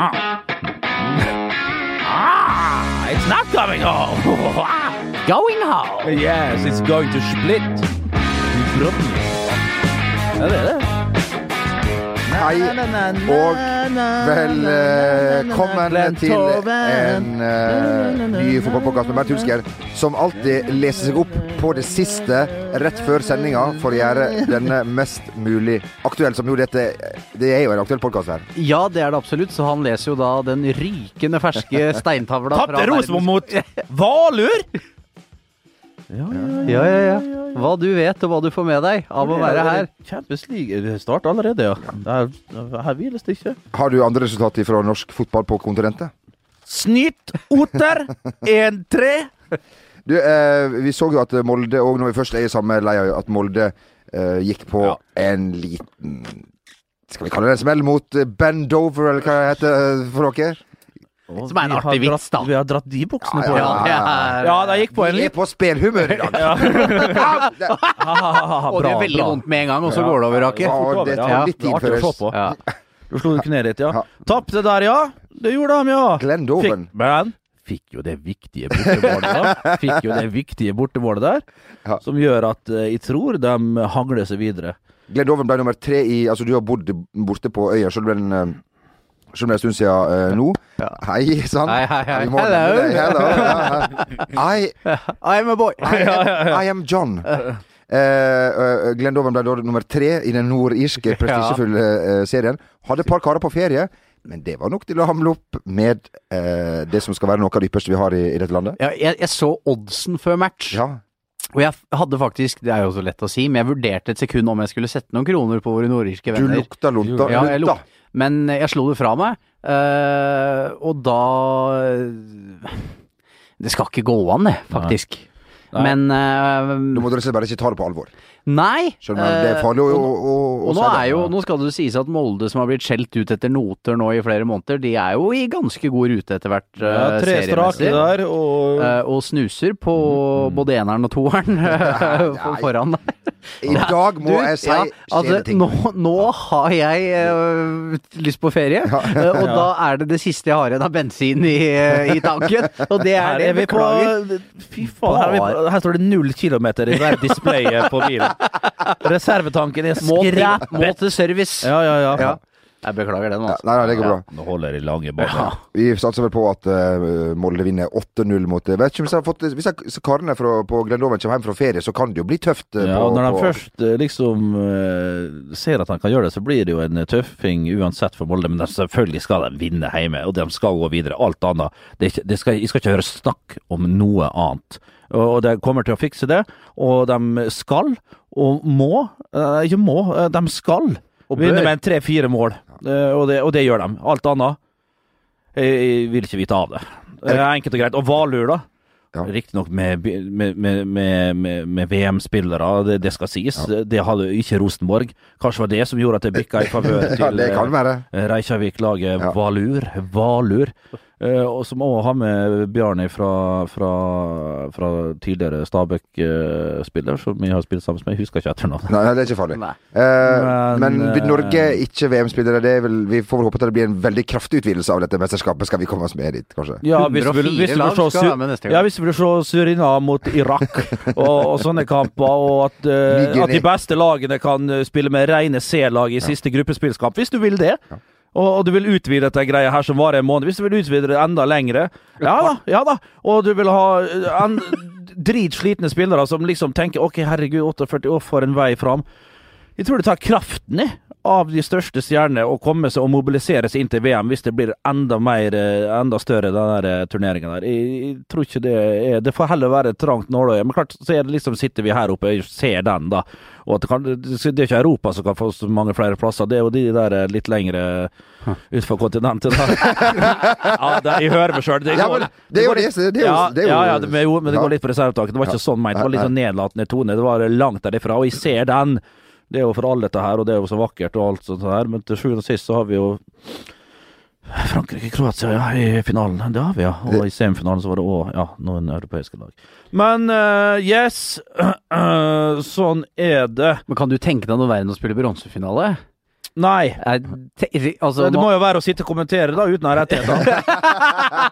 Ah, it's not coming home. Going home! yes, it's going to split. Hei, og velkommen til en eh, ny fotballpodkast med Bernt Hulsker, som alltid leser seg opp på det siste rett før sendinga for å gjøre denne mest mulig aktuell. Som jo dette Det er jo en aktuell podkast her. Ja, det er det absolutt, så han leser jo da den rykende ferske steintavla Tapte Rosenborg mot Valur! Ja, ja, ja. Hva du vet og hva du får med deg av å være her. Kjempeslig start allerede, ja. Det er- Her hviles det ikke. Har du andre resultater fra norsk fotball på kontinentet? Snytt Oter 1-3. Du, eh, vi så jo at Molde, og når vi først er i samme leia, at Molde eh, gikk på Ja. en liten Skal vi kalle det en smell mot eh, Bendover, eller hva det heter det for dere? Som er en Vi har artig vits, da. Vi har dratt de buksene på. Ja, det er, Ja, det gikk på en Vi er på spelhumør i dag. Ja. og det er veldig vondt med en gang, og så går det over, Aker. Ja, det tar litt tid før oss. Ja. Du slo kneet ditt, ja. Ja. Tapte der, ja. Det gjorde de, ja. Glendoven. Fikk, men fikk jo det viktige bortemålet da. Fikk jo det viktige bortemålet der, Ja. som gjør at eh, jeg tror de hangler seg videre. Glendoven ble nummer tre i Altså, du har bodd borte på øya, så du ble er en eh, selv om det er en stund siden eh, nå. Hei sann. Hei, hei, hei. Hello. Hello. I, I'm a boy. I, am, I am John. Uh, eh, Glendoven ble da nummer tre i den nordirske prestisjefulle uh, serien. Hadde et par karer på ferie, men det var nok til å hamle opp med eh, det som skal være noe av det ypperste vi har i, i dette landet. Ja, jeg, jeg så oddsen før match, Ja. og jeg hadde faktisk Det er jo så lett å si, men jeg vurderte et sekund om jeg skulle sette noen kroner på våre nordirske Du venner. lukta lunta. Ja, jeg lunta. Men jeg slo det fra meg, eh, og da Det skal ikke gå an, det, faktisk. Nei. Men eh, Du må dere bare ikke ta det på alvor. Nei. Selv om det er farlig å, eh, å, å, nå er jo, nå skal det sies at Molde, som har blitt skjelt ut etter noter nå i flere måneder, de er jo i ganske god rute etter hvert Ja, uh, tre strake der, og Eh, og snuser på både eneren og toeren for foran der. I dag må Du, jeg si ja, altså, ting. nå, nå har jeg eh, lyst på ferie, ja. og da er det det siste jeg har igjen av bensin i, eh, i tanken. Og det er her det. er vi på Fy faen, her, er vi på, her står det null kilometer i det display displayet på bilen. Reservetanken er Må til, må til service. Ja, ja, ja. Ja. Jeg beklager den, altså. nei, nei, det går bra. Nå holder de lange baner. Vi satser vel på at uh, Molde vinner 8-0 mot eh, Vet ikke om jeg har fått Hvis jeg, så karene fra, på Glendoven kommer hjem fra ferie, så kan det jo bli tøft. Uh, Ja, på, når de på, først liksom uh, ser at han kan gjøre det, så blir det jo en tøffing uansett for Molde. Men selvfølgelig skal de vinne hjemme, og de skal gå videre. Alt annet det det skal, Jeg skal ikke høre snakk om noe annet. Og de kommer til å fikse det, og de skal, og må eh, Ikke må, eh, de skal vinne med tre-fire mål. Eh, og, det, og det gjør de. Alt annet jeg, jeg vil ikke vite av det. Enkelt og greit. Og Valur, da. Ja. Riktignok med, med, med, med, VM-spillere, det, det skal sies. Det hadde ikke Rosenborg. Kanskje var det som gjorde at det bikka i favør til eh, Reykjavik-laget Ja. Valur. Valur. Eh, og som òg har med Bjarni fra, fra, fra tidligere Stabæk-spiller, som vi har spilt sammen med. Jeg husker ikke etternavnet. Nei, det er ikke farlig. Eh, Men, men, eh, Norge ikke VM-spillere. Det er vel, Vi får vel håpe at det blir en veldig kraftig utvidelse av dette mesterskapet. Skal vi komme oss med dit, kanskje? Ja, hvis du vil, hvis du vil se Surinam mot Irak og, og sånne kamper, og at, at de beste lagene kan spille med rene C-lag i siste gruppespillskamp, hvis du vil det. Og, og du vil utvide dette greia her som varer en måned. Hvis du vil utvide det enda lengre, ja da, ja da. Og du vil ha eh, en, dritslitne spillere som liksom tenker OK, herregud, 48 år for en vei fram. Jeg tror det tar kraften i av de største stjernene å komme seg og mobilisere seg inn til VM hvis det blir enda mer, eh, enda større, den der eh, turneringen der. Jeg, jeg tror ikke det er Det får heller være trangt nåløye. Men klart, så er det liksom sitter vi her oppe og ser den, da. Og at det, kan, det er ikke Europa som kan få så mange flere plasser, det er jo de der eh, litt lengre utenfor kontinentet. Da. ja, det, jeg hører meg sjøl. Det, Ja, men det går det, det ja, det er jo- ja, ja, det, men, jo, men det går litt på reservetaket. Det var ikke sånn ment. Det var litt sånn nedlatende tone. Det var langt derifra. Og jeg ser den. Det er jo for alle dette her, og det er jo så vakkert og alt sånt her, men til sjuende og sist så har vi jo Frankrike-Kroatia, ja, i finalen. Det har vi, ja. Og i semifinalen så var det òg ja, noen europeiske lag. Men uh, yes, sånn er det. Men kan du tenke deg noe verre enn å spille bronsefinale? Nei. Altså, det må jo være å sitte og kommentere da, uten å ha rettigheter.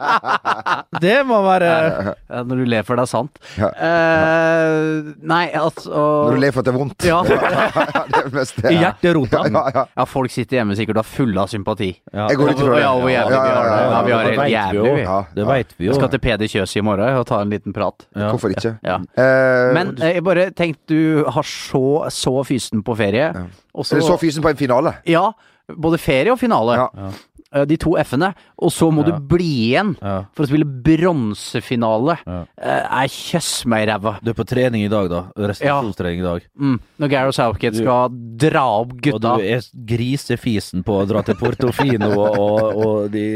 det må være ja, Når du ler for det er sant. Ja. Uh, nei, altså Når du ler for at det er vondt. Ja. det er mest, i hjerterota. Ja, ja. ja, folk sitter hjemme sikkert og er fulle av sympati. Ja. Jeg går ut ifra det. Ja, hvor jævlig vi har det. Ja, vi har det helt vet vi jævlig, jo. vi. Ja, Det ja. veit vi jo. Jeg skal til Peder Kjøs i morgen og ta en liten prat. Ja. Hvorfor ikke? Ja. Eh, Men eh, jeg bare tenkte du har så, så fysen på ferie. Og så, Eller så fysen på en finale. Ja, både ferie og finale. Ja. Eh, De to F-ene. Og så må Ja. du bli igjen Ja. for å spille bronsefinale. Ja. Eh, kjøss meg i ræva. Du er på trening i dag, da. Restitusjonstrening i dag. Mm. Når Gareth Southgate Du- skal dra opp gutta. Og du er grisefisen på å dra til Portofino og, og, og de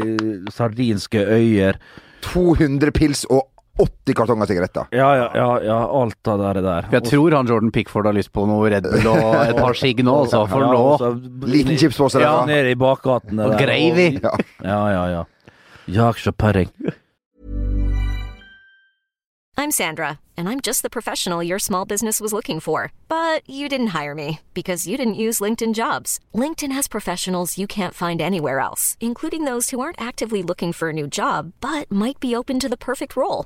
sardinske øyer. 200 pils og 80 kartonger sigaretter. Ja, ja, ja, ja alt av det der. Jeg tror han Jordan Pickford har lyst på noe Red Bull og et par sigg nå, altså. For nå og så- Liten chipspose der. Ja. Nede i bakgatene Og gravy. Ja. Ja, ja, ja. Jak. I'm Sandra, and I'm just the professional your small business was looking for. But you didn't hire me because you didn't use LinkedIn jobs. LinkedIn has professionals you can't find anywhere else, including those who aren't actively looking for a new job but might be open to the perfect role,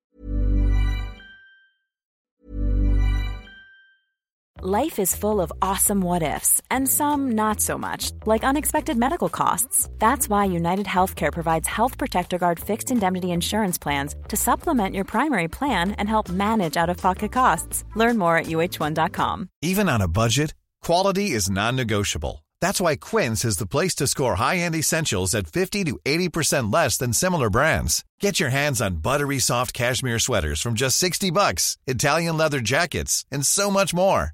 Life is full of awesome what ifs, and some not so much, like unexpected medical costs. That's why United Healthcare provides Health Protector Guard fixed indemnity insurance plans to supplement your primary plan and help manage out of pocket costs. Learn more at uh1.com. Even on a budget, quality is non-negotiable. That's why Quince is the place to score high-end essentials at 50 to 80% less than similar brands. Get your hands on buttery soft cashmere sweaters from just 60 bucks, Italian leather jackets, and so much more.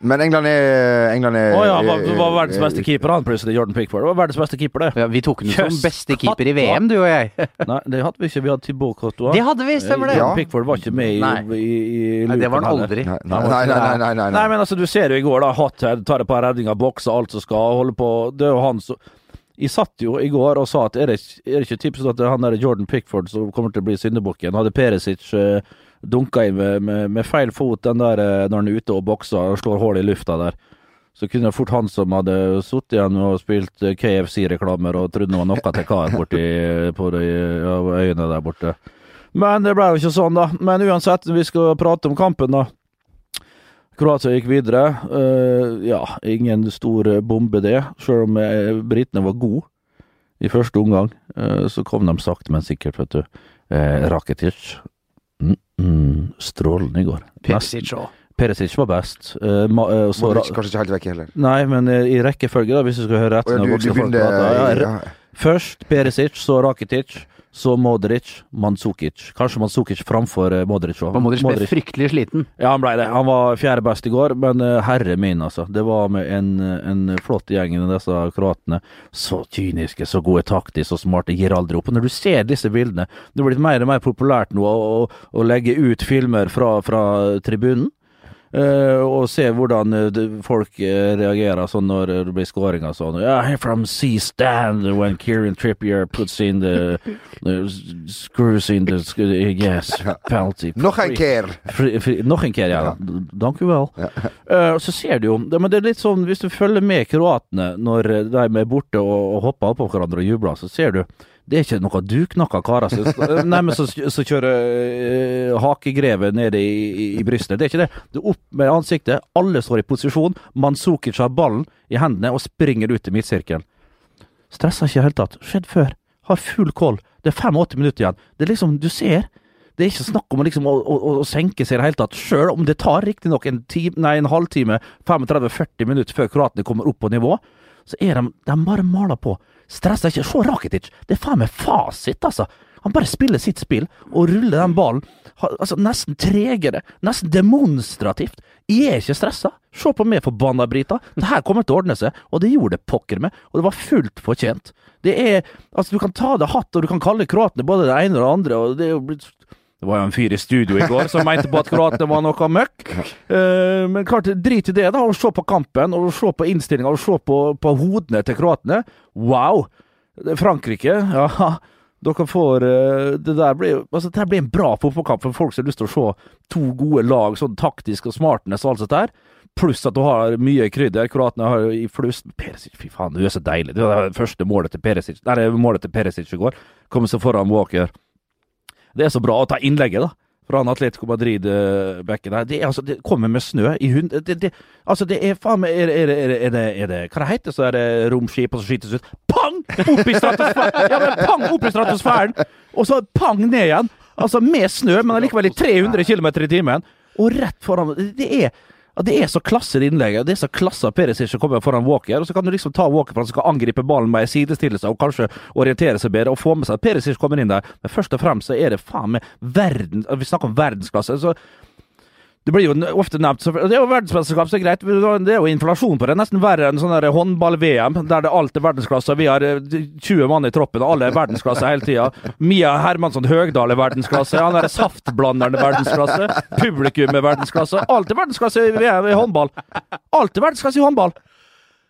Men England er, England er Å ja, var, var verdens beste keeper, han plutselig. Jordan Pickford. Det var verdens beste keeper, det. Ja, vi tok den som beste keeper i. VM, du og jeg. Nei, det hadde vi ikke. Vi hadde Thibaut Courtois. Det hadde vi, stemmer det. Jordan Pickford var ikke med i, Nei. i, i, Nei, det var han aldri. Nei, nei, nei, nei, nei, nei, Nei, men altså, du ser jo i går, da. Hothead tar et par redninger, bokser alt som skal, holde på Det er jo han som Jeg satt jo i går og sa at er det, er det ikke tips at det er han der Jordan Pickford som kommer til å bli syndebukken? Hadde Perisic uh, dunka inn med, med, med feil fot den der eh, når han er ute og bokser og slår hull i lufta der. Så kunne det fort han som hadde sittet igjen og spilt eh, KFC-reklamer og trodde det var noe til kar borti på de øyene der borte. Men det ble jo ikke sånn, da. Men uansett, vi skal prate om kampen, da. Kroatia gikk videre. Uh, ja, ingen stor bombe, det. Selv om eh, britene var gode i første omgang, uh, så kom de sakte, men sikkert, vet du. Uh, Rakitic. Mm, strålende i går. Perisic òg. Perisic var best. Uh, ma, uh, så, Modric kanskje ikke helt vekk heller. nei, men uh, i rekkefølge, da, hvis du skal høre rett. Oh, ja, du, du begynner, folk da. Ja, ja, Først Perisic, så Rakitic, så Modric, Mandzukic. Kanskje Mandzukic framfor eh, Modric òg. Modric ble fryktelig sliten. Ja, han ble det. Han var fjerde best i går, men eh, herre min, altså. Det var med en, en flott gjeng av disse kroatene. Så kyniske, så gode taktisk og smarte, gir aldri opp. Og når du ser disse bildene, det er blitt mer og mer populært nå å, å, å legge ut filmer fra, fra tribunen. Eh, og se hvordan uh, folk uh, reagerer sånn når det blir scoring og sånn. Yeah, I'm from C-stand when Kieran Trippier puts in the, the screws in the yes, penalty. Nog en keer! Nog en keer, ja. Dank u så ser du jo det, Men det er litt sånn, hvis du følger med kroatene når de er borte og, og hopper oppå hverandre og jubler, så ser du Det er ikke noe duknakka karer som Nei, men så, så kjører uh, hakegrevet ned i, i, i brystet. Det er ikke det. Er opp med ansiktet, alle står i posisjon. Manzukic har ballen i hendene og springer ut i midtsirkelen. Stressa ikke i det hele tatt. Skjedd før. Har full koll. Det er 85 minutter igjen. Det er liksom, du ser. Det er ikke snakk om liksom å, å, å, senke seg i det hele tatt, sjøl om det tar riktignok en, en halvtime, 35-40 minutter før kroatene kommer opp på nivå. Så er de, de bare maler på. Stressa ikke. Se Rakitic! Det er faen meg fasit, altså! Han bare spiller sitt spill og ruller den ballen. Altså, nesten tregere, nesten demonstrativt. Jeg er ikke stressa. Se på meg, forbanna brita. Det her kommer til å ordne seg, og det gjorde det pokker meg. Og det var fullt fortjent. Det er Altså, du kan ta det hatt, og du kan kalle kroatene både det ene og det andre, og det er jo blitt det var jo en fyr i studio i går som mente på at kroatene var noe møkk. Uh, men klart, drit i det, da. Og se på kampen, og se på innstillinga, og se på, på hodene til kroatene. Wow! Frankrike, ja dere får uh, Det der blir altså, det blir en bra fotballkamp for folk som har lyst til å se to gode lag, sånn taktisk og smartness og alt sånt der. Pluss at du har mye krydder. Kroatene har i flust Peresic, fy faen, du er så deilig. Det var det første målet til Peresic, nei, målet til Peresic i går. Komme seg foran Walker. Det er så bra å ta innlegget, da. Fra han Atletico Madrid-bekken der. Det, altså, det kommer med snø i hund... Det, det, altså, det er faen meg er, er, er, er, det, er det Hva det heter så er det romskip, så skytes ut Pang! Opp i stratosfæren! Ja, men pang opp i stratosfæren! Og så pang ned igjen! Altså med snø, men allikevel i 300 km i timen. Og rett foran Det er at det er så klasse det innlegget. Det er så klasse av Perisic som kommer foran Walker. Og så kan du liksom ta Walker for han skal angripe ballen med en sidestillelse og kanskje orientere seg bedre og få med seg at Perisic kommer inn der. Men først og fremst så er det faen meg verden Vi snakker om verdensklasse. så det blir jo ofte nevnt Det er jo verdensmesterskap, så er greit. Det er jo inflasjon på det. Nesten verre enn sånn håndball-VM, der det alt er verdensklasse. Vi har 20 eh, mann i troppen, alle er verdensklasse hele tida. Mia Hermansson Høgdal er verdensklasse. Han derre saftblanderen er verdensklasse. Publikum er verdensklasse. Alt er verdensklasse i, i håndball. Alt er verdensklasse i håndball.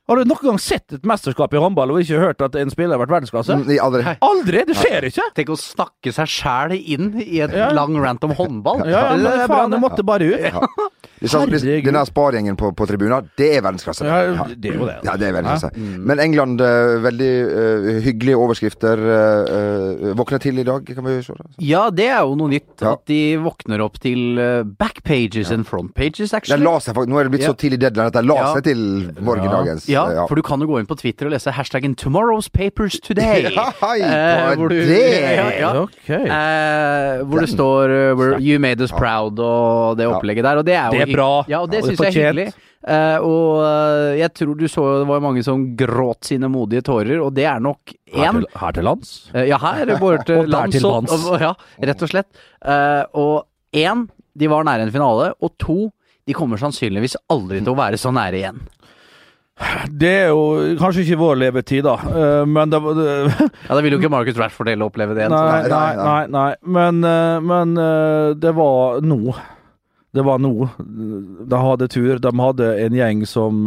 Har du noen gang sett et mesterskap i håndball og ikke hørt at en spiller har vært verdensklasse? Mm, aldri. Aldri! Det skjer ikke! Tenk å snakke seg sjæl inn i et ja. lang rant om håndball. Ja, ja men faen, det måtte bare ut. Ja. Denne spargjengen på, på tribunen, det er verdensklasse. Ja, det er jo det. Ja, det er verdensklasse. Mm. Men England, uh, veldig uh, hyggelige overskrifter. Uh, våkner til i dag, kan vi se. det? Ja, det er jo noe nytt. At de våkner opp til backpages and frontpages, actually. Seg, Nå er det blitt så tidlig deadline at de la seg til morgendagens. Ja, ja, for du kan jo gå inn på Twitter og lese hashtaggen 'Tomorrow's Papers Today'. ja, hei, eh, hvor, du, ja, ja. Okay. Eh, hvor det står uh, 'You made us proud' og det opplegget der. Og det er jo Det er bra. Ja, og det syns jeg er hyggelig. Uh, og uh, jeg tror du så det var mange som gråt sine modige tårer, og det er nok én her, her, til lands? Uh, ja, her borte til lands til og, og, ja, rett og slett. og én, de var nære en finale, og to, de kommer sannsynligvis aldri til å være så nære igjen. Det er jo kanskje ikke vår levetid, da, men det, det Ja, Da vil jo ikke Marcus Rashford heller oppleve det. Nei, nei, nei, nei, Men, men det var nå. Det var nå. De hadde tur. De hadde en gjeng som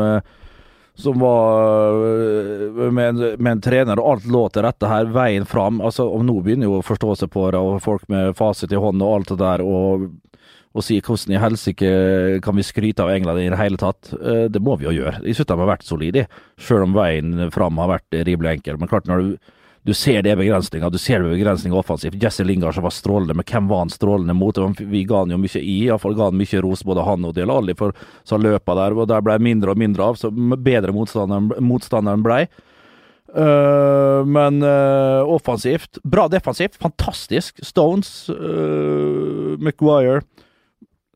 som var med en, med en, trener, og alt lå til rette her. Veien fram. Altså, og nå begynner jo å forstå seg på det, og folk med fasit i hånd og alt det der. og og si hvordan i helsike kan vi skryte av England i det hele tatt. Eh, det må vi jo gjøre. Jeg synes de har vært solide, selv om veien fram har vært rimelig enkel. Men klart, når du, du ser det begrensninga, du ser det begrensninga offensivt. Jesse Lingard som var strålende, men hvem var han strålende mot? Vi ga han jo mye i, iallfall ga han mye ros, både han og Del Alli, for så løpa der, og der ble mindre og mindre av, så bedre motstanderen, motstanderen blei. Uh, men uh, offensivt Bra defensivt, fantastisk. Stones, uh, Maguire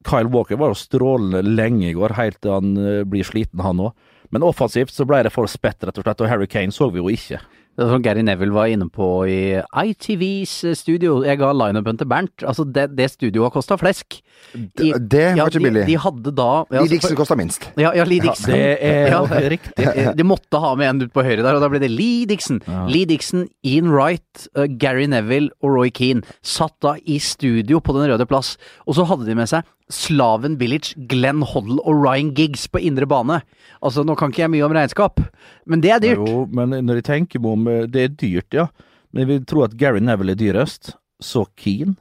Kyle Walker var jo strålende lenge i går, helt til han blir sliten, han òg. Men offensivt så ble det for spett, rett og slett, og Harry Kane så vi jo ikke. Det var som Gary Neville var inne på i ITVs eh, studio. Jeg ga lineupen til Bernt. Altså, det, det studioet har kosta flesk. De, det var ja, ikke billig. De, de hadde da ja, Lee Dixon kosta minst. Ja, ja Lee Dixon. Ja, det er ja, riktig. De måtte ha med en ut på høyre der, og da ble det Lee Dixon. Lee Dixon, Ian Wright, uh, Gary Neville og Roy Keane satt da i studio på Den røde plass, og så hadde de med seg Slaven Village, Glenn Hoddle og Ryan Giggs på indre bane. Altså, nå kan ikke jeg mye om regnskap, men det er dyrt. Jo, men når jeg tenker meg om eh, Det er dyrt, ja. Men jeg vil tro at Gary Neville er dyrest. Så Keen.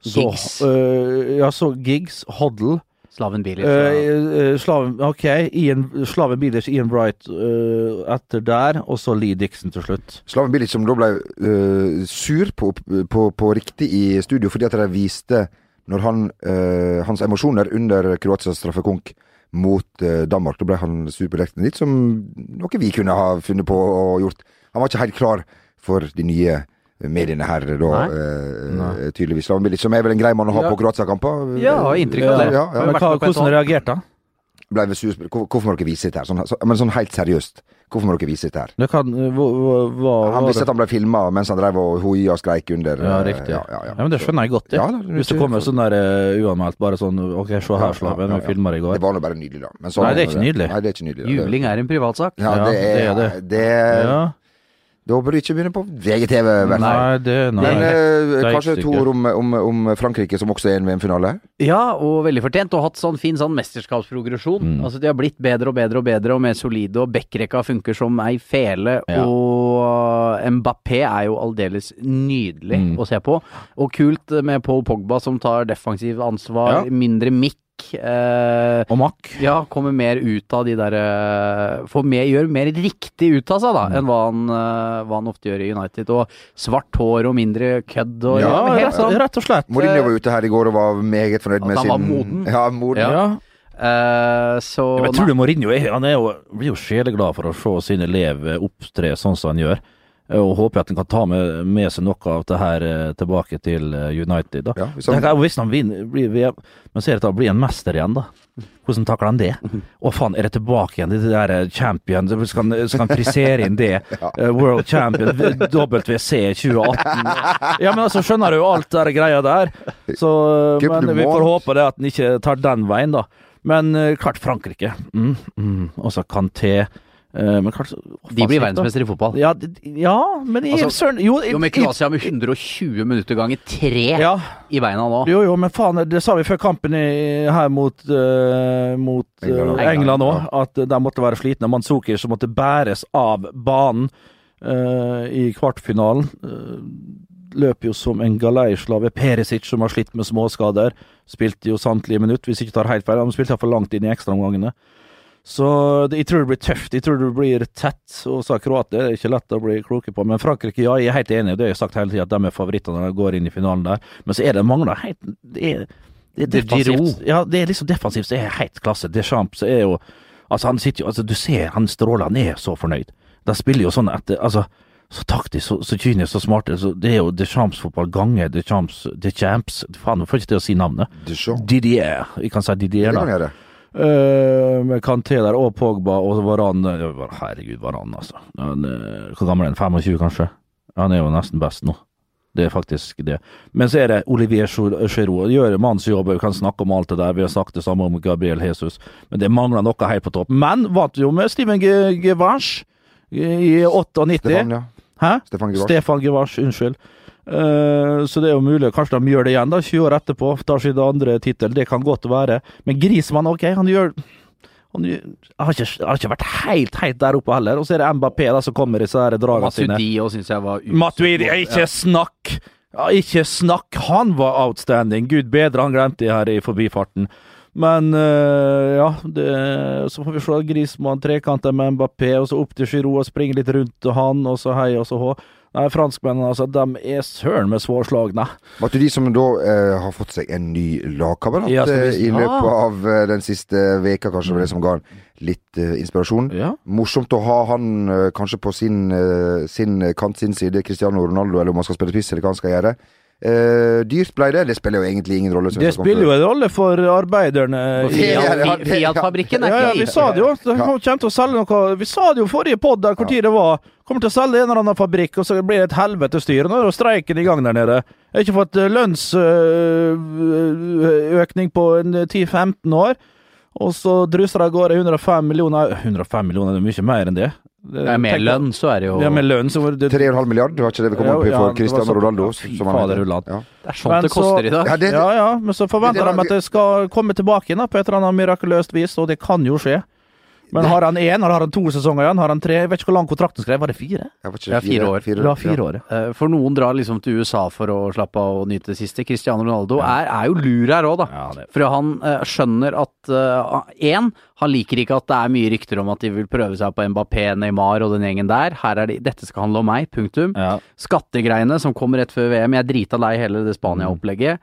Så, Giggs. Øh, ja, så Giggs, Hoddle Slaven Bilic. Øh, ja. eh, Slaven, ok, Ian, Slaven Bilic, Ian Wright eh, etter der, og så Lee Dixon til slutt. Slaven Bilic som da ble øh, sur på, på, på riktig i studio fordi at de viste når han, øh, hans emosjoner under Kroatias straffekonk mot øh, Danmark. Da ble han sur på lekten Litt som noe vi kunne ha funnet på og gjort. Han var ikke helt klar for de nye mediene her da, øh, tydeligvis. Som er vel en grei mann å ha Ja. på Kroatia-kamper. Ja, har inntrykk av det. Ja, ja. Men hva, hvordan reagerte han? Ble vi sur. Hvor- Hvorfor må dere vise dette her? Sånn, så, men sånn helt seriøst. Hvorfor må dere vise dette her? Det kan, eh, hva, hva, hva Han visste at han ble filma mens han drev og hoia og skreik under. Ja, øh, riktig. Ja, Ja, ja, men det skjønner jeg godt, det. Ja, da, Hvis det kommer sånn der uh, uanmeldt, bare sånn OK, se her, Slaven, vi filmer i går. Det var nå bare nydelig, da. Men sånn Nei, det er ikke nydelig. Nei, det er ikke nydelig. Juling er en privatsak. Ja, det er det er det. Ja. Da bør du ikke begynne på VGTV, i hvert fall. Nei, det nei. Men eh, kanskje to ord om, om, om Frankrike, som også er en VM-finale? Ja, og veldig fortjent. Og hatt sånn fin sånn mesterskapsprogresjon. Mm. Altså De har blitt bedre og bedre og bedre og mer solide, og backrekka funker som ei fele. Ja. Og Mbappé er jo aldeles nydelig Mm. å se på. Og kult med Paul Pogba som tar defensiv ansvar, Ja. mindre Eh, Og Mack. ja, kommer mer ut av de der eh, Får mer, Gjør mer riktig ut av seg, da, Mm. enn hva han, eh, hva han ofte gjør i United. Og svart hår og mindre kødd og Ja, ja helt sånn. rett og slett. Mourinho var ute her i går og var meget fornøyd med sin At han var moden. Ja, moden. Ja. Eh, så Ja, men tror du Mourinho er, han er jo, blir jo sjeleglad for å se sine elev opptre sånn som han gjør. Og håper at han kan ta med, med seg noe av det her eh, tilbake til eh, United. da. Ja, hvis han, hvis han vinner, blir blir, men ser at han blir en mester igjen, da. Hvordan takler han det? Å faen, er det tilbake igjen, det der eh, champion? Skal han, skal han frisere inn det? ja. World champion, WC 2018. Ja, men altså, skjønner du jo alt det greia der. Så, men vi får håpe det at han ikke tar den veien, da. Men eh, klart Frankrike. Mm, mm. Også Kanté. Eh, men klart De blir verdensmestere i fotball. Ja, ja, men i Altså, søren Jo, Jo, men Kroatia med 120 minutter ganger tre ja, i beina nå. jo, jo, men faen, det sa vi før kampen i, her mot, uh, mot uh, England. Òg, at de måtte være slitne. Mandzukic som måtte bæres av banen uh, i kvartfinalen. Uh, løp jo som en galeislave. Perisic, som har slitt med småskader, spilte jo samtlige minutt, hvis ikke tar helt feil. Han spilte for langt inn i ekstraomgangene. Så det, jeg tror det blir tøft. Jeg tror det blir tett. Og sa Kroatia, det er ikke lett å bli kloke på. Men Frankrike, ja, jeg er helt enig. Det har jeg sagt hele tida, at de er favoritter når de går inn i finalen der. Men så er det mangler helt Det er, det er Det defensivt. Ja, det er liksom defensivt. Det er helt klasse. Deschamps er jo Altså, han sitter jo Altså, du ser han stråler. Han er så fornøyd. De spiller jo sånn etter Altså, så taktisk, så, så kynisk, så smarte. Så det er jo Deschamps-fotball ganger Deschamps Deschamps Faen, jeg får ikke til å si navnet. Deschamps. Didier. Jeg kan si Det Didier, da. gjøre. Uh, med Kanté der, og Pogba og Varan. Herregud, Varan, altså. Han, eh, hvor gammel er han? 25, kanskje? Han er jo nesten best nå. Det er faktisk det. Men så er det Olivier Giroud. Gjør mannsjobb, vi kan snakke om alt det der. Vi har sagt det samme om Gabriel Jesus. Men det mangler noe helt på topp. Men vant jo med Steven Gevars i 98. Stefan, ja. Hæ? Stefan Givars, unnskyld. Eh, så det er jo mulig, kanskje de gjør det igjen, da, 20 år etterpå. Tar sin andre tittel, det kan godt være. Men Grismann, ok, han gjør han har, ikke, har ikke vært helt, helt der oppe heller. Og så er det Mbappé da, som kommer i disse dragene sine. Matuidi òg syns jeg var Matuidi, ikke snakk! Ja, ikke snakk! Han var outstanding. Gud bedre, han glemte det her i forbifarten. Men øh, ja, det, så får vi se Grismann trekanter med Mbappé, og så opp til Giroud og springe litt rundt han, og så hei, og så hå. Nei, franskmennene, altså, de er søren meg svårslagne. Var det de som da eh, har fått seg en ny lagkamerat Ja, eh, i løpet av eh, den siste veka, kanskje var det som ga han litt eh, inspirasjon? Ja. Morsomt å ha han eh, kanskje på sin, eh, sin kant, sin side, Cristiano Ronaldo, eller om han skal spille spiss, eller hva han skal gjøre. Uh, dyrt ble det. Det spiller jo egentlig ingen rolle. Det spiller jo en rolle for arbeiderne. Fiat-fabrikken ja, Fi- det- Fiat-fabrikken er Ja, ja, vi sa det jo. De kommer til å selge noe Vi sa det jo forrige pod der hvor tid det var. Kommer til å selge en eller annen fabrikk, og så blir det et helvete styr. Nå er jo streiken i gang der nede. Jeg har ikke fått eh, lønnsøkning på 10-15 år. Og så druser det av gårde 105 millioner 105 millioner, det er mye mer enn det. Det er Med lønn så er det jo Ja, med lønn så var det 3,5 milliard, det var ikke det vi kom Ja, opp i ja, for ja, Cristiano så- Ronaldo? Som han fader. Ja. Det er sånt Men det så- koster i dag. Ja, det, Ja, ja, men så forventer Det- de at det skal komme tilbake igjen da, på et eller annet mirakuløst vis, og det kan jo skje. Men har han én, har han to sesonger igjen? Har han tre? Jeg vet ikke hvor lang kontrakten skrev. Var det fire? Jeg var Ja, fire år. Ja, fire år. ja. Eh, For noen drar liksom til USA for å slappe av og nyte det siste. Cristiano Ronaldo er, er jo lur her òg, da. Ja, det- For han uh, skjønner at Én, han liker ikke at det er mye rykter om at de vil prøve seg på Mbappé, Neymar og den gjengen der. Her er de, Dette skal handle om meg, punktum. Ja. Skattegreiene som kommer rett før VM. Jeg er drita lei hele det Spania-opplegget.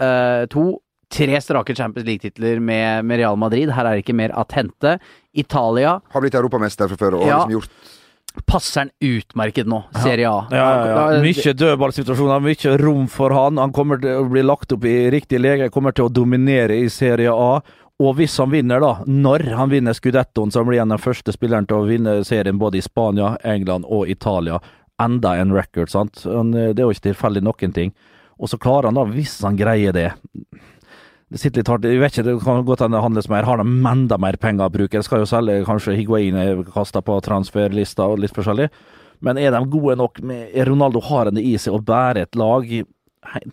Uh, to, tre strake Champions League-titler med, med Real Madrid. Her er det ikke mer at hente. Italia Har blitt europamester fra før og Ja. liksom gjort passer han utmerket nå, Serie A. Ja, ja, ja. Mye dødballsituasjoner, mye rom for han. Han kommer til å bli lagt opp i riktig lege, kommer til å dominere i Serie A. Og hvis han vinner, da, når han vinner Scudettoen, så blir han den første spilleren til å vinne serien både i Spania, England og Italia. Enda en record, sant. Eh, Det er jo ikke tilfeldig noen ting. Og så klarer han da, hvis han greier det det sitter litt hardt. Jeg vet ikke, Det kan godt hende det handles mer. Har de enda mer penger å bruke? Jeg skal jo selge kanskje Higuain er kasta på transferlista og litt forskjellig. Men er de gode nok med Ronaldo har han det i seg å bære et lag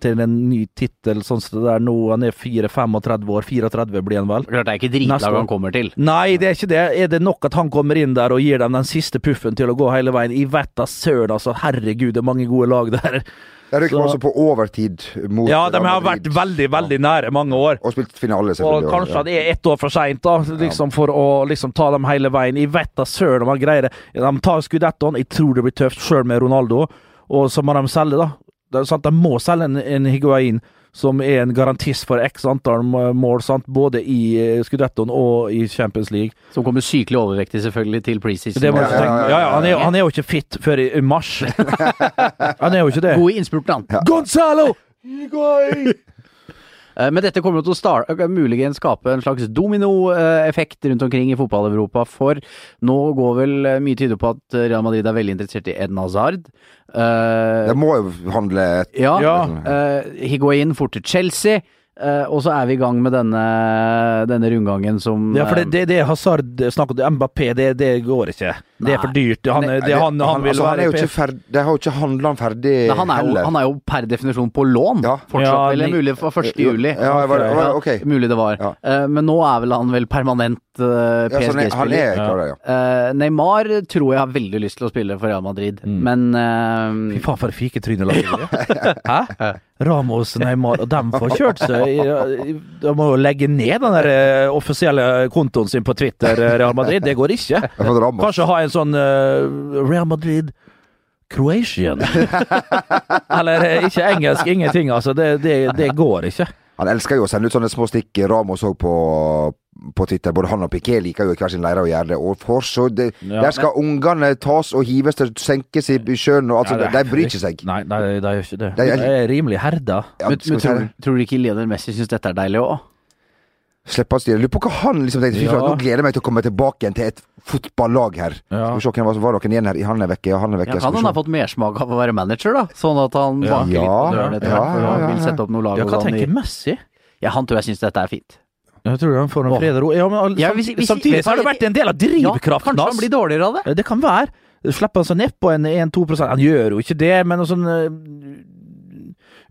til en ny tittel, sånn som det der nå? Han er 4-35 år. 34 blir han vel? Klart det er ikke dritlag han kommer til. Nei, det er ikke det. Er det nok at han kommer inn der og gir dem den siste puffen til å gå hele veien? I vetta søren, altså. Herregud, det er mange gode lag der. Rykker Så- også på overtid mot Ja, de har vært veldig, veldig nære mange år. Og spilt finale, Og kanskje ja. det er ett år for seint, da, liksom for å liksom ta dem hele veien. Jeg vet da søren om han greier det. De tar skudettoen, jeg tror det blir tøft, sjøl med Ronaldo. Og så må de selge, da. De må selge en, en Higuain som er en garantist for x antall mål, sant? både i Scudettoen og i Champions League. Som kommer sykelig overvektig, selvfølgelig, til preseason. Ja, ja, ja, Ja, ja, han, er, han er jo ikke fit før i, mars. han er jo ikke det. God i innspurten, han. Gonzalo! Higuain! Eh, Men dette kommer til å starte, eh, muligens skape en slags dominoeffekt rundt omkring i fotball-Europa, for nå går vel eh, mye tyder på at Real Madrid er veldig interessert i Eden Hazard. Eh, Det må jo handle ja, Ja. eh, Higuain fort til Chelsea, Uh, og så er vi i gang med denne, denne rundgangen som Ja, for det, det, det Hazard snakk om, Mbappé, det, det går ikke. Det er for dyrt. Han, Nei, det, han, han, vil altså, han er jo ikke ferdig De har jo ikke handla han ferdig Nei, han, er jo, heller. han er jo per definisjon på lån Ja. fortsatt, Ja, eller ni- mulig for 1. juli. Ja, jeg var, Ja. Mulig det var. Ja. Eh, men nå er vel han vel permanent uh, er, PSG-spiller. er klar, ja. Eh, Neymar tror jeg har veldig lyst til å spille for Real Madrid, men Fy eh, faen, for et er. Hæ? Ramos, Neymar, og dem får kjørt seg De må jo legge ned den der eh, offisielle kontoen sin på Twitter, Real Madrid. Det går ikke. Kanskje ha en sånn uh, Real Madrid Croatian. Eller eh, ikke engelsk, ingenting. Altså, det, det, det går ikke. Han elsker jo å sende ut sånne små stikk. Ramos òg på, på Twitter. Både han og Piqué liker jo i hver sin leire å gjøre det. Og for så det, Ja. Der skal ungene tas og hives til senkes i sjøen og altså. Ja, det- De bryr ikke seg. Nei, de gjør ikke det. De er- er rimelig herda. Ja, men, men tror, tror du ikke Lionel Messi syns dette er deilig òg? Slippe å styre. Lurer på hva han liksom tenkte. Fy Ja. nå gleder jeg meg til å komme tilbake igjen til et fotballag her. Ja. Skal vi se hvem var, var noen igjen her. Han er vekke, han er vekke. Ja, han ha fått mersmak av å være manager, da? Sånn at han Ja. banker litt på Ja, døren etter ja, hvert for ja, å ja, vil sette opp noe lag. Ja, hva sånn tenker Messi? Ja, han tror jeg syns dette er fint. Jeg tror han får en Åh. fred og ro. Ja, men Ja, hvis- hvis- samtidig så har det vært en del av Ja, drivkraften kanskje han blir dårligere av det? Det kan være. Slipper han seg nedpå en 1-2 Han gjør jo ikke det, men sånn eh,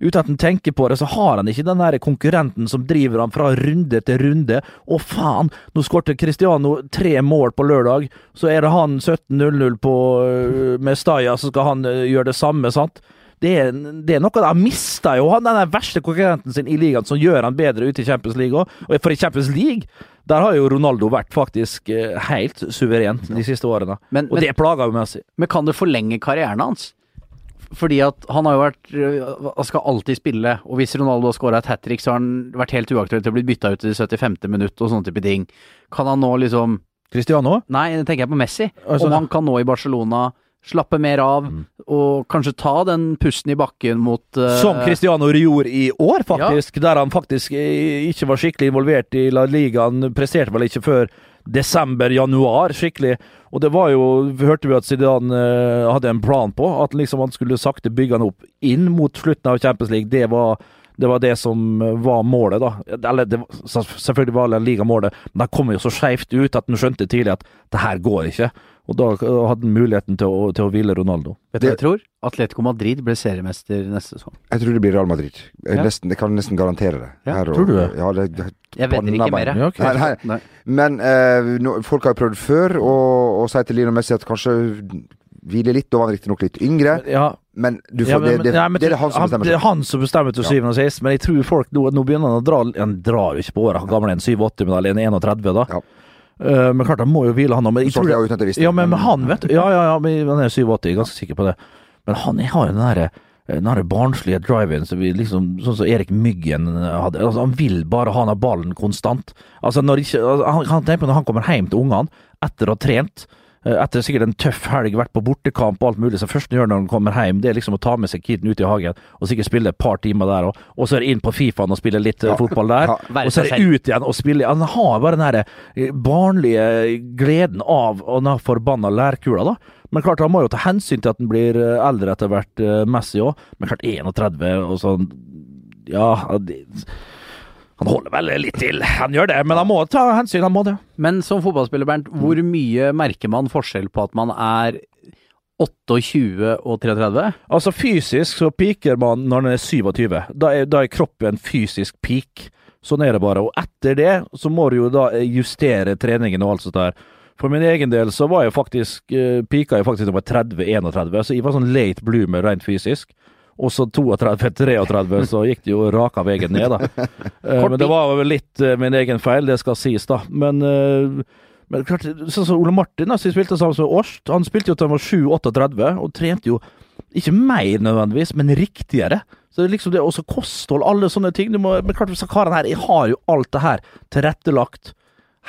Uten at han tenker på det, så har han ikke den der konkurrenten som driver han fra runde til runde. Å, faen! Nå skårte Cristiano tre mål på lørdag, så er det han 17-0-0 eh, med Staya, så skal han eh, gjøre det samme, sant? Det er, det er noe Han mista jo han den verste konkurrenten sin i ligaen, som gjør han bedre ute i Champions League òg. Og for i Champions League, der har jo Ronaldo vært faktisk eh, helt suverent de siste årene. Men, Og men, det plager jo Messi. men kan det forlenge karrieren hans? Fordi at han har jo vært øh, Han skal alltid spille, og hvis Ronaldo har skåra et hat trick, så har han vært helt uaktuell til å bli bytta ut i det 75. minutt og sånne type ting. Kan han nå liksom Cristiano? Nei, det tenker jeg på Messi. Altså, Om han kan nå i Barcelona slappe mer av, og kanskje ta den pusten i bakken mot uh, Som Cristiano gjorde i år, faktisk. Der han faktisk eh, ikke var skikkelig involvert i La Ligaen. Presterte vel ikke før desember-januar skikkelig. Og det var jo Hørte vi at Zidane eh, hadde en plan på? At liksom han skulle sakte bygge han opp inn mot slutten av Champions League. Det var det var det som var målet, da. Eller det, selvfølgelig var det Liga målet, men det kom jo så skeivt ut at han skjønte tidlig at det her går ikke. Og da hadde han muligheten til å, til å hvile Ronaldo. Vet du hva jeg tror? Atletico Madrid blir seriemester neste sesong. Jeg tror det blir Real Madrid. Jeg, Ja. nesten, jeg kan nesten garantere det. Ja, Her og- tror du det? Ja, det, det Jeg vedder ikke mer. Ja, okay. Nei, nei. Men eh, no, folk har jo prøvd før å, si til Lino Messi at kanskje hvile litt. Da var han riktignok litt yngre, Ja, men du får, ja, men, det, det, nei, men det er det han som bestemmer. Det er han som bestemmer til syvende og sist, men jeg tror folk nå, nå begynner han å dra Han drar jo ikke på året, han gamle en 87, men eller en 31, da. Ja. Eh, men klart, han må jo hvile, han òg. Men tror Ja, men, men- han, vet. Ja, ja, ja, han er 87, jeg er ganske sikker på det. Men han har jo den derre den der barnslige drive-in som liksom, sånn som Erik Myggen hadde. Altså, han vil bare ha den ballen konstant. Altså, når ikke, altså, han, han tenker på når han kommer hjem til ungene etter å ha trent, eh, etter sikkert en tøff helg, vært på bortekamp og alt mulig, så første han gjør når han kommer hjem, det er liksom å ta med seg kiden ut i hagen og sikkert spille et par timer der òg. Og så er det inn på Fifaen og spille litt eh, Ja. fotball der. Ja. Og så er det ut igjen og spille. Han har bare den der eh, barnlige gleden av å den forbanna lærkula, da. Men klart, han må jo ta hensyn til at han blir eh, eldre etter hvert, eh, Messi òg. Men klart, 31 og sånn Ja, det, han holder vel litt til. Han gjør det, men han må ta hensyn, han må det. Men som fotballspiller, Bernt, hvor mye merker man forskjell på at man er 28 og 33? Altså Fysisk så piker man når man er 27. Da er, da er kroppen fysisk peak. Sånn er det bare. Og etter det så må du jo da justere treningen og alt sånt der. For min egen del så var jeg faktisk uh, pika jeg faktisk da jeg var 30-31, så jeg var sånn late bloomer rent fysisk. Og så 32-33, så gikk det jo raka veien ned, da. Eh, men det var vel litt eh, min egen feil, det skal sies, da. Men eh, men klart, sånn som Ole Martin, da, som spilte sammen med Årst, han spilte jo til han var 7-38 og trente jo ikke mer nødvendigvis, men riktigere. Så det er liksom det også kosthold, alle sånne ting. Du må, men klart, disse karene her har jo alt det her tilrettelagt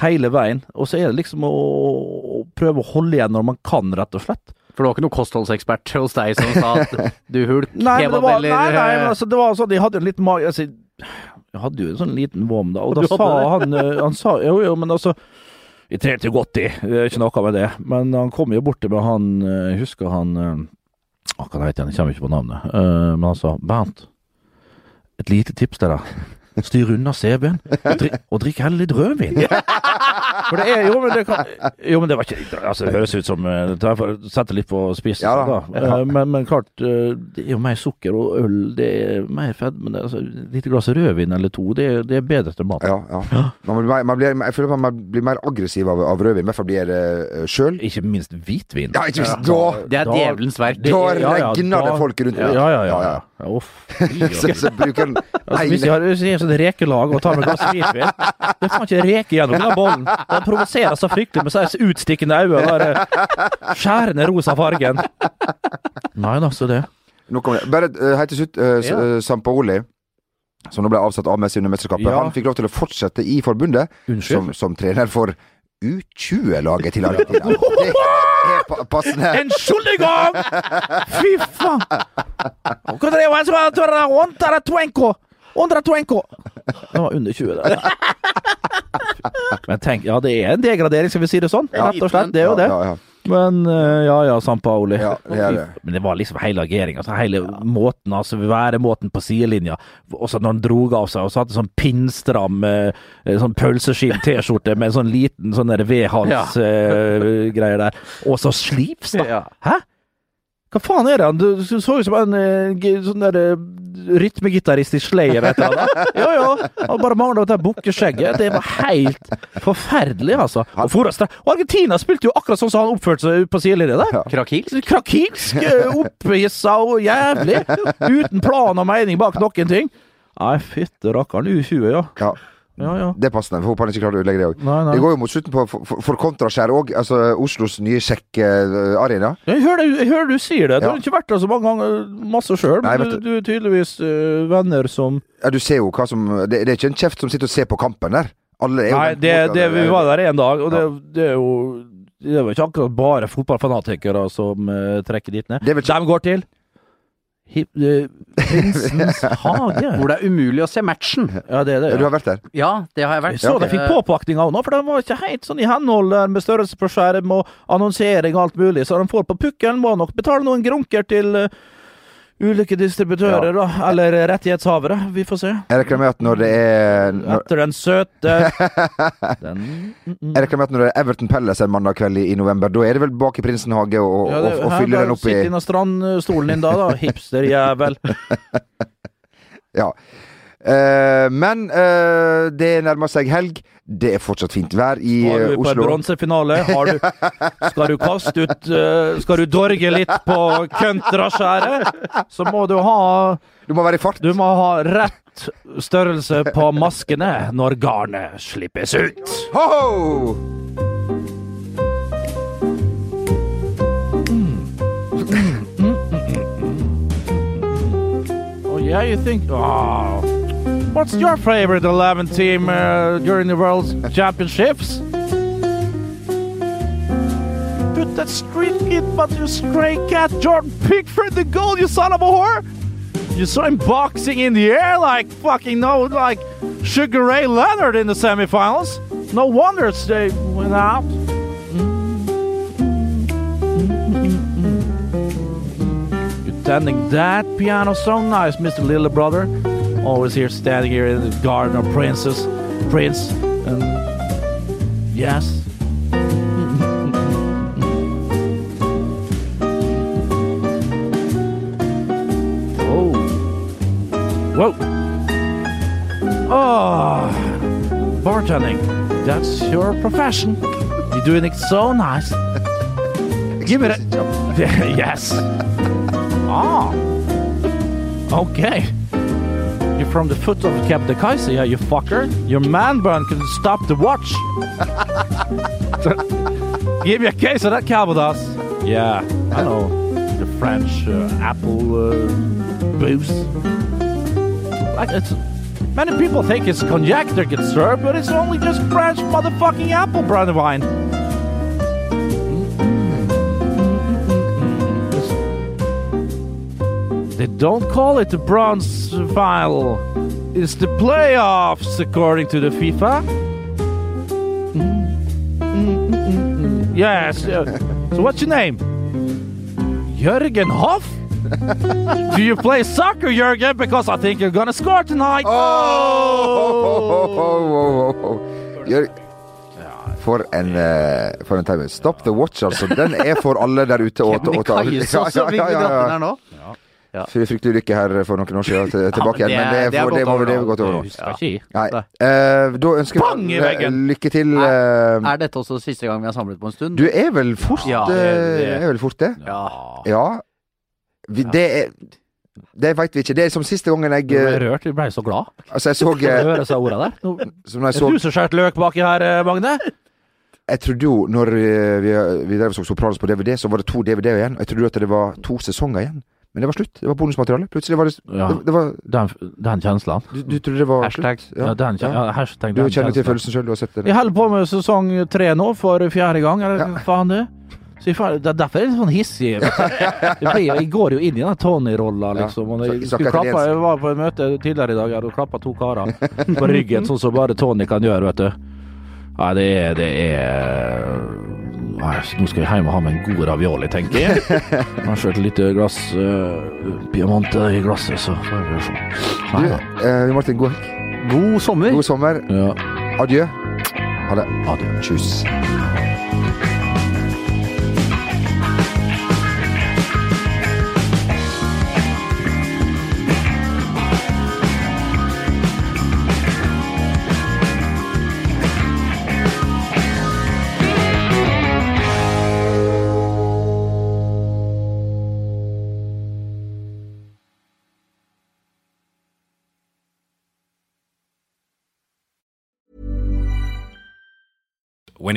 hele veien. Og så er det liksom å, å prøve å holde igjen når man kan, rett og slett. For det var ikke noen kostholdsekspert hos deg som sa at du hulk, Nei, kebab var, eller nei, nei, men eh, altså, det var sånn, de hadde en liten mage altså, Jeg hadde jo en sånn liten vom, da, og da sa det? han eh, Han sa Jo, jo, men altså Vi trente jo godt i, det er ikke noe med det. Men han kom jo bort til meg, han eh, Jeg husker han eh, Hva kan jeg hete? Jeg kommer ikke på navnet. Eh, men han sa Bernt, et lite tips til deg. Styr unna CB-en og og drikk heller litt rødvin. For det er Jo, men det kan Jo, men det var ikke Altså, det høres ut som Jeg det er for å Sette litt på spissen, Ja da. da. Eh, Men, men klart, eh, det er jo mer sukker og øl, det er mer fedme. det er Altså, lite glass rødvin eller to, det er, det er bedre til mat. Ja, ja. Man blir, man blir, jeg føler at man blir mer aggressiv av, av rødvin. I hvert fall blir jeg det uh, sjøl. Ikke minst hvitvin. Ja, ikke minst da! Det er djevelens verk. Da ja, ja, regner det folk rundt Ja, meg. ja, ja. Ja, ja. Så, så bruker den Altså, hvis jeg har et sånn rekelag og tar med glass hvitvin Det er faen ikke reke gjennom den bollen. Den provoserer så fryktelig med så utstikkende øyne. Den der eh, skjærende rosa fargen. Nei altså det. Nå kommer det. Bare uh, helt til slutt. Uh, Ja. Sampaoli, som nå ble avsatt av Messi under mesterskapet, Ja. han fikk lov til å fortsette i forbundet som, som trener for U20-laget til Argentina. Det er pa passende. Entschuldigung! Fy faen! Det jeg sa? Under 20. Under 20. Det var under 20, det. Men tenk, ja, det er en degradering, skal vi si det sånn? Rett og slett. Det er jo det. Ja, ja, ja. Men eh, ja ja, San Paoli. Ja, det det. Men det var liksom hele ageringa. Altså, hele måten, altså væremåten på sidelinja. Også når han drog av seg og så hadde sånn pinnstram eh, sånn pølseskinn-T-skjorte med sånn liten sånn V-hals-greier der. Og så slips! Ja. Hæ? Hva faen er det? Han Du så ut som en eh, sånn der eh, rytmegitarist i Slayer et eller annet. Jo, jo. Han bare mangla det bukkeskjegget. Det var helt forferdelig, altså. Og, for, og Argentina spilte jo akkurat sånn som han oppførte seg på sidelinja der. «Krakilsk.» Krakilsk, eh, opphissa og jævlig. Uten plan og mening bak noen ting. Nei, fytte rakkeren. U20, ja. Ja. Ja, ja. Det er passende. Håper han ikke klarer å ødelegge det òg. Det går jo mot slutten på for, for, kontraskjær òg. Altså Oslos nye sjekk-arena. Jeg jeg hører du sier det. Du har ikke vært der så mange ganger, masse sjøl. Men du, du. er tydeligvis eh, venner som Ja, du ser jo hva som Det, det er ikke en kjeft som sitter og ser på kampen der. Alle er jo Nei, det, det, vi var der en dag, og det, det er jo Det er vel ikke akkurat bare fotballfanatikere som uh, trekker dit ned. Det ikke- De går til Prinsens hage. Hvor det er umulig å se matchen. Ja, det er det. Ja, Du har vært der? Ja, det har jeg vært. Jeg så de fikk Eh, påpakning av nå, for de var ikke helt sånn i henhold med størrelse på skjerm og annonsering og alt mulig, så de får på pukkelen, må nok betale noen grunker til eh, ulike distributører, da. Eller rettighetshavere. Vi får se. Jeg regner med at når det er når, Etter den søte Den Jeg regner med at når det er Everton Palace en mandag kveld i, i november, da er det vel bak i Prinsen hage og, Ja, det- og, og her, den opp i Sitt i strandstolen din da, da. Hipsterjævel. Ja. Eh, men uh, det nærmer seg helg. Det er fortsatt fint vær i Oslo. Har du på en bronsefinale. Skal du kaste ut uh, Skal du dorge litt på Køntraskjæret, så må du ha Du må være i fart. Du må ha rett størrelse på maskene når garnet slippes ut. Ho-ho! Oh yeah, you think? Oh, what's your favorite 11 team uh, during the World Championships? Put that street kid, but you stray cat Jordan Pickford the goal, you son of a whore! You saw him boxing in the air like fucking no, like Sugar Ray Leonard in the semifinals. No wonder they went out. You're tending that piano so nice, Mr. Little Brother. Always here, standing here in the garden of Princess, Prince, and yes. oh, whoa! Oh, bartending. That's your profession. You're doing it so nice. Give it a yes. Ah. Okay. You're from the foot of Cap de yeah, you fucker. Your man bun can stop the watch. Give me a case of that Calvados. Yeah, I know. The French uh, apple uh, booze. Like it's many people think it's cognac that gets served, but it's only just French motherfucking apple brandy wine. They don't call it the bronze final. It's the playoffs, according to the FIFA. Yes. uh, so what's your name? Jürgen Hoff? Do you play soccer, Jürgen? Because I think you're gonna score tonight. Oh! Gjør, for en, for en time. Stop the watch, altså. Den er for alle der ute å ta Kebnekaise også, fikk vi dratt den her nå. Fry- Fryktelig ulykke her for noen år siden til, tilbake men igjen, men det det, er- er det er for, det, må, er nå. gått over nå. Nei. Nei. Eh, da ønsker vi lykke til. Uh, Er dette også siste gang vi har samlet på en stund? du er vel fort Ja, det, det- er vel fort det? Ja. Ja. Vi, det er Det veit vi ikke. Det er som siste gangen jeg Du ble eh, rørt, du ble så glad. Altså, jeg så eh, høre seg orda der. No, Som jeg er så skjærte løk baki her, eh, Magne? Jeg trodde jo, når eh, vi, vi drev og så Sopranos på DVD, så var det to DVD-er igjen. Jeg trodde jo at det var to sesonger igjen. Men det var slutt. Det var bonusmateriale. Plutselig var det, Ja. det, det var, Den, den kjenslen. du, du trodde det var Hashtag. slutt? Ja, den, kjen- ja, hashtag Du den kjenner til følelsen sjøl, du har sett det. Jeg holder på med sesong tre nå, for fjerde gang, eller Ja. faen det. Så jeg, det er derfor jeg er litt sånn hissig. Jeg, jeg går jo inn i den Tony-rolla, liksom. Og Så- jeg, klappe, jeg var på et møte tidligere i dag, Og klappa to karer på ryggen, sånn som bare Tony kan gjøre, vet du. Nei, det er, det er Nå skal jeg hjem og ha meg en god ravioli, tenker jeg. Jeg har kjørt et lite glass uh, Piamante i glasset, så får vi se. Du, Nei da. eh, Martin, god helg. God sommer! God sommer. Ja. Adjø. Ha det. Adjø. Tjus.